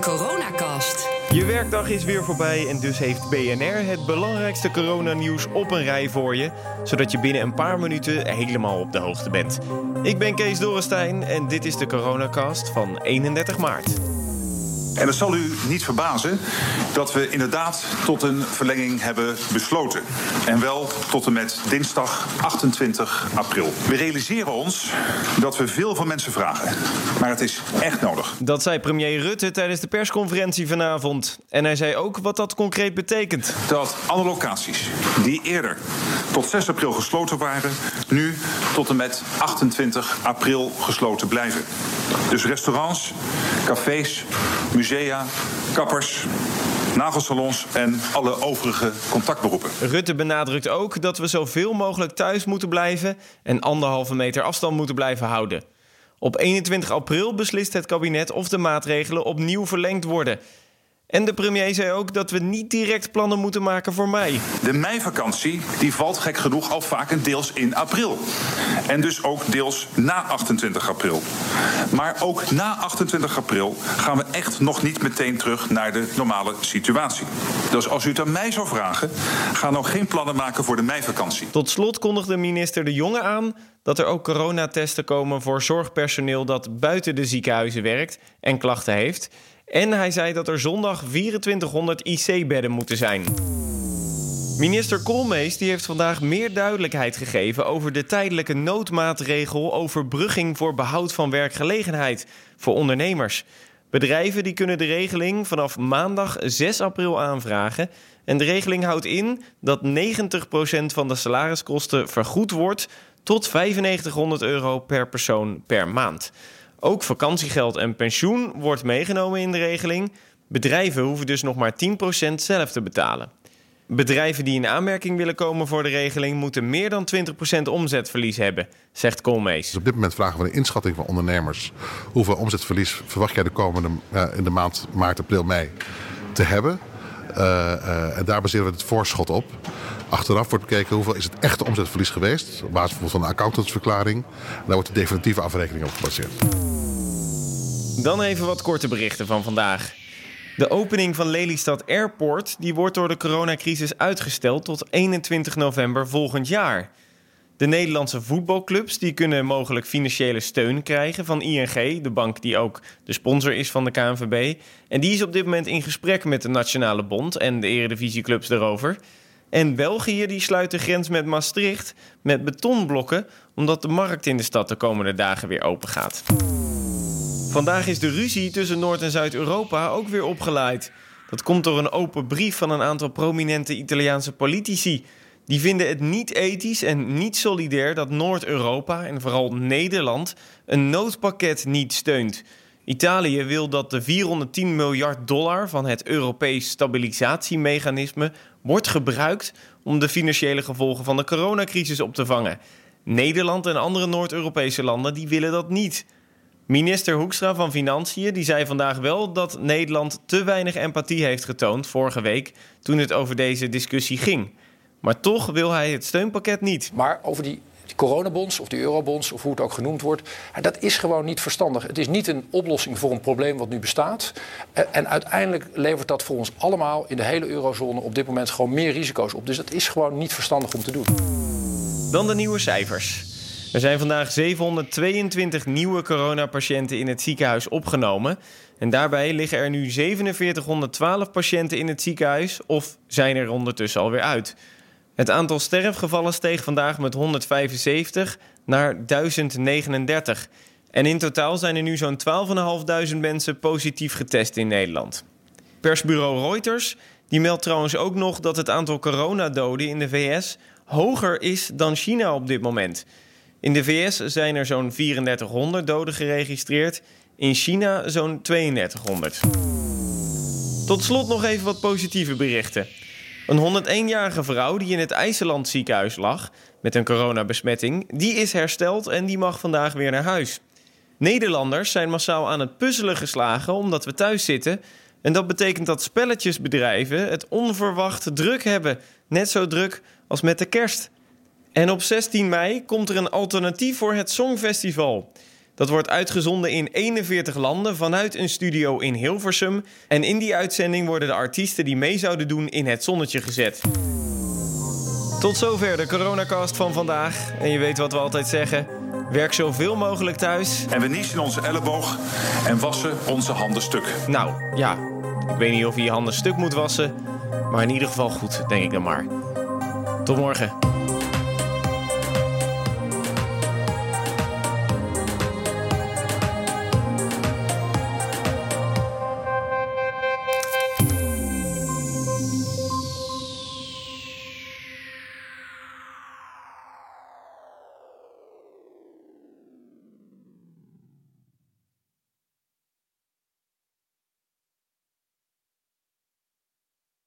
coronacast. Je werkdag is weer voorbij en dus heeft BNR het belangrijkste coronanieuws op een rij voor je, zodat je binnen een paar minuten helemaal op de hoogte bent. Ik ben Kees Dorrestein en dit is de coronacast van 31 maart. En het zal u niet verbazen dat we inderdaad tot een verlenging hebben besloten. En wel tot en met dinsdag 28 april. We realiseren ons dat we veel van mensen vragen. Maar het is echt nodig. Dat zei premier Rutte tijdens de persconferentie vanavond. En hij zei ook wat dat concreet betekent. Dat alle locaties die eerder tot 6 april gesloten waren, nu tot en met 28 april gesloten blijven. Dus restaurants, cafés, musea, kappers, nagelsalons en alle overige contactberoepen. Rutte benadrukt ook dat we zoveel mogelijk thuis moeten blijven en anderhalve meter afstand moeten blijven houden. Op 21 april beslist het kabinet of de maatregelen opnieuw verlengd worden. En de premier zei ook dat we niet direct plannen moeten maken voor mei. De meivakantie die valt gek genoeg al vaak deels in april. En dus ook deels na 28 april. Maar ook na 28 april gaan we echt nog niet meteen terug naar de normale situatie. Dus als u het aan mij zou vragen, ga nou geen plannen maken voor de meivakantie. Tot slot kondigde minister De Jonge aan dat er ook coronatesten komen voor zorgpersoneel dat buiten de ziekenhuizen werkt en klachten heeft. En hij zei dat er zondag 2400 IC-bedden moeten zijn. Minister Koolmees die heeft vandaag meer duidelijkheid gegeven over de tijdelijke noodmaatregel overbrugging voor behoud van werkgelegenheid voor ondernemers. Bedrijven die kunnen de regeling vanaf maandag 6 april aanvragen. En de regeling houdt in dat 90% van de salariskosten vergoed wordt tot 9500 euro per persoon per maand. Ook vakantiegeld en pensioen wordt meegenomen in de regeling. Bedrijven hoeven dus nog maar 10% zelf te betalen. Bedrijven die in aanmerking willen komen voor de regeling moeten meer dan 20% omzetverlies hebben, zegt Koolmees. Dus op dit moment vragen we een inschatting van ondernemers. Hoeveel omzetverlies verwacht jij de komende uh, in de maand maart, april, mei te hebben? Uh, uh, en daar baseren we het voorschot op. Achteraf wordt bekeken hoeveel is het echte omzetverlies geweest. Op basis van een accountantsverklaring. Daar wordt de definitieve afrekening op gebaseerd. Dan even wat korte berichten van vandaag. De opening van Lelystad Airport die wordt door de coronacrisis uitgesteld tot 21 november volgend jaar. De Nederlandse voetbalclubs die kunnen mogelijk financiële steun krijgen van ING, de bank die ook de sponsor is van de KNVB. En die is op dit moment in gesprek met de Nationale Bond en de eredivisieclubs daarover. En België die sluit de grens met Maastricht met betonblokken, omdat de markt in de stad de komende dagen weer open gaat. Vandaag is de ruzie tussen Noord- en Zuid-Europa ook weer opgeleid. Dat komt door een open brief van een aantal prominente Italiaanse politici. Die vinden het niet ethisch en niet solidair dat Noord-Europa en vooral Nederland een noodpakket niet steunt. Italië wil dat de 410 miljard dollar van het Europees stabilisatiemechanisme wordt gebruikt om de financiële gevolgen van de coronacrisis op te vangen. Nederland en andere Noord-Europese landen die willen dat niet. Minister Hoekstra van Financiën die zei vandaag wel dat Nederland te weinig empathie heeft getoond vorige week toen het over deze discussie ging. Maar toch wil hij het steunpakket niet. Maar over die die coronabonds of die eurobonds of hoe het ook genoemd wordt. Dat is gewoon niet verstandig. Het is niet een oplossing voor een probleem wat nu bestaat. En uiteindelijk levert dat voor ons allemaal in de hele eurozone op dit moment gewoon meer risico's op. Dus dat is gewoon niet verstandig om te doen. Dan de nieuwe cijfers. Er zijn vandaag 722 nieuwe coronapatiënten in het ziekenhuis opgenomen. En daarbij liggen er nu 4712 patiënten in het ziekenhuis of zijn er ondertussen alweer uit. Het aantal sterfgevallen steeg vandaag met 175 naar 1039. En in totaal zijn er nu zo'n 12.500 mensen positief getest in Nederland. Persbureau Reuters die meldt trouwens ook nog dat het aantal coronadoden in de VS hoger is dan China op dit moment. In de VS zijn er zo'n 3400 doden geregistreerd, in China zo'n 3200. Tot slot nog even wat positieve berichten. Een 101-jarige vrouw die in het IJsseland ziekenhuis lag met een coronabesmetting, die is hersteld en die mag vandaag weer naar huis. Nederlanders zijn massaal aan het puzzelen geslagen omdat we thuis zitten. En dat betekent dat spelletjesbedrijven het onverwacht druk hebben. Net zo druk als met de kerst. En op 16 mei komt er een alternatief voor het Songfestival. Dat wordt uitgezonden in 41 landen vanuit een studio in Hilversum. En in die uitzending worden de artiesten die mee zouden doen in het zonnetje gezet. Tot zover de coronacast van vandaag. En je weet wat we altijd zeggen. Werk zoveel mogelijk thuis. En we niezen onze elleboog en wassen onze handen stuk. Nou, ja. Ik weet niet of je je handen stuk moet wassen. Maar in ieder geval goed, denk ik dan maar. Tot morgen.